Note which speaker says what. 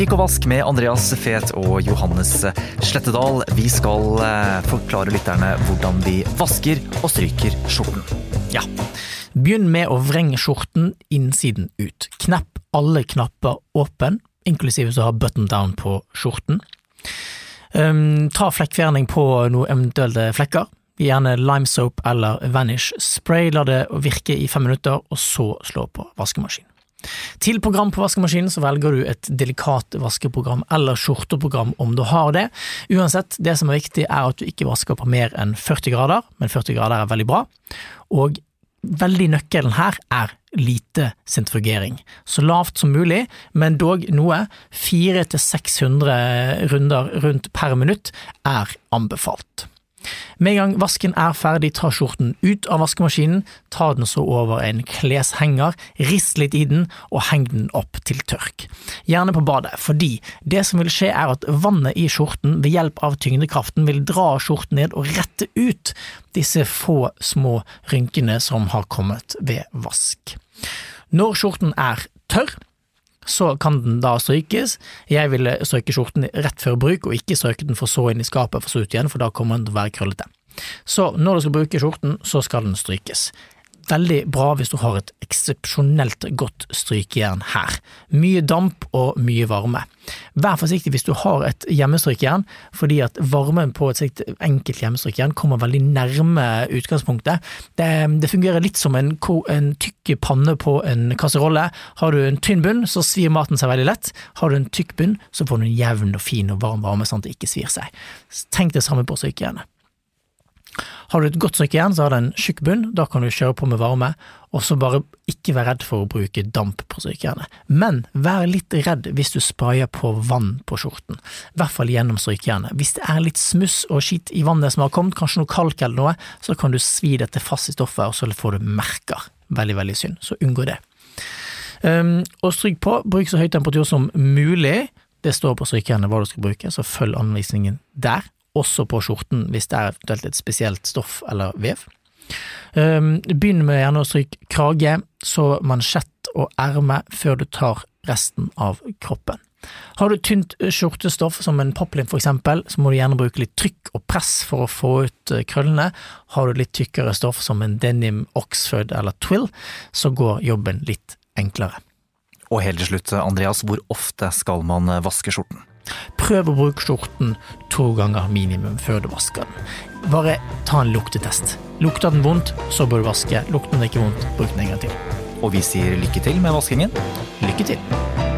Speaker 1: Stryk og vask med Andreas Fet og Johannes Slettedal. Vi skal eh, forklare lytterne hvordan vi vasker og stryker skjorten.
Speaker 2: Ja. Begynn med å vrenge skjorten innsiden ut. Knepp alle knapper åpen, inklusive så har button down på skjorten. Um, ta flekkfjerning på noen eventuelle flekker. Gjerne limesoap eller vanish spray. La det virke i fem minutter, og så slå på vaskemaskin. Til program på vaskemaskinen så velger du et delikat vaskeprogram eller skjorteprogram om du har det. Uansett, det som er viktig er at du ikke vasker på mer enn 40 grader, men 40 grader er veldig bra. Og veldig nøkkelen her er lite sentrifugering. Så lavt som mulig, men dog noe. 400-600 runder rundt per minutt er anbefalt. Med en gang vasken er ferdig, ta skjorten ut av vaskemaskinen, ta den så over en kleshenger, rist litt i den og heng den opp til tørk. Gjerne på badet, fordi det som vil skje er at vannet i skjorten ved hjelp av tyngdekraften vil dra skjorten ned og rette ut disse få små rynkene som har kommet ved vask. Når skjorten er tørr, så kan den da strykes. Jeg ville stryke skjorten rett før bruk, og ikke strøke den for så inn i skapet for så ut igjen, for da kommer den til å være krøllete. Så når du skal bruke skjorten, så skal den strykes veldig bra hvis du har et eksepsjonelt godt strykejern her. Mye damp og mye varme. Vær forsiktig hvis du har et hjemmestrykejern, fordi at varmen på et enkelt hjemmestrykejern kommer veldig nærme utgangspunktet. Det, det fungerer litt som en, en tykk panne på en kasserolle. Har du en tynn bunn, så svir maten seg veldig lett. Har du en tykk bunn, så får du en jevn og fin og varm varme, sånn at det ikke svir seg. Tenk det samme på strykejernet. Har du et godt strykejern, så har det en tjukk bunn, da kan du kjøre på med varme, og så bare ikke vær redd for å bruke damp på strykejernet. Men vær litt redd hvis du sprayer på vann på skjorten, i hvert fall gjennom strykejernet. Hvis det er litt smuss og skitt i vannet som har kommet, kanskje noe kalk eller noe, så kan du svi dette fast i stoffet, og så får du merker. Veldig, veldig synd, så unngå det. Um, og stryk på, bruk så høy temperatur som mulig. Det står på strykejernet hva du skal bruke, så følg anvisningen der også på skjorten hvis det er eventuelt et spesielt stoff eller vev. Ehm, begynn med gjerne å stryke krage, så mansjett og erme før du tar resten av kroppen. Har du tynt skjortestoff som en poplin for eksempel, så må du gjerne bruke litt trykk og press for å få ut eh, krøllene. Har du litt tykkere stoff som en denim, Oxford eller Twill, så går jobben litt enklere.
Speaker 1: Og helt til slutt, Andreas, hvor ofte skal man vaske skjorten?
Speaker 2: Prøv å bruke skjorten to ganger minimum før du vasker den. Bare ta en luktetest. Lukter den vondt, så bør du vaske. Lukter den ikke vondt, bruk den en gang til.
Speaker 1: Og vi sier lykke til med vaskingen.
Speaker 2: Lykke til.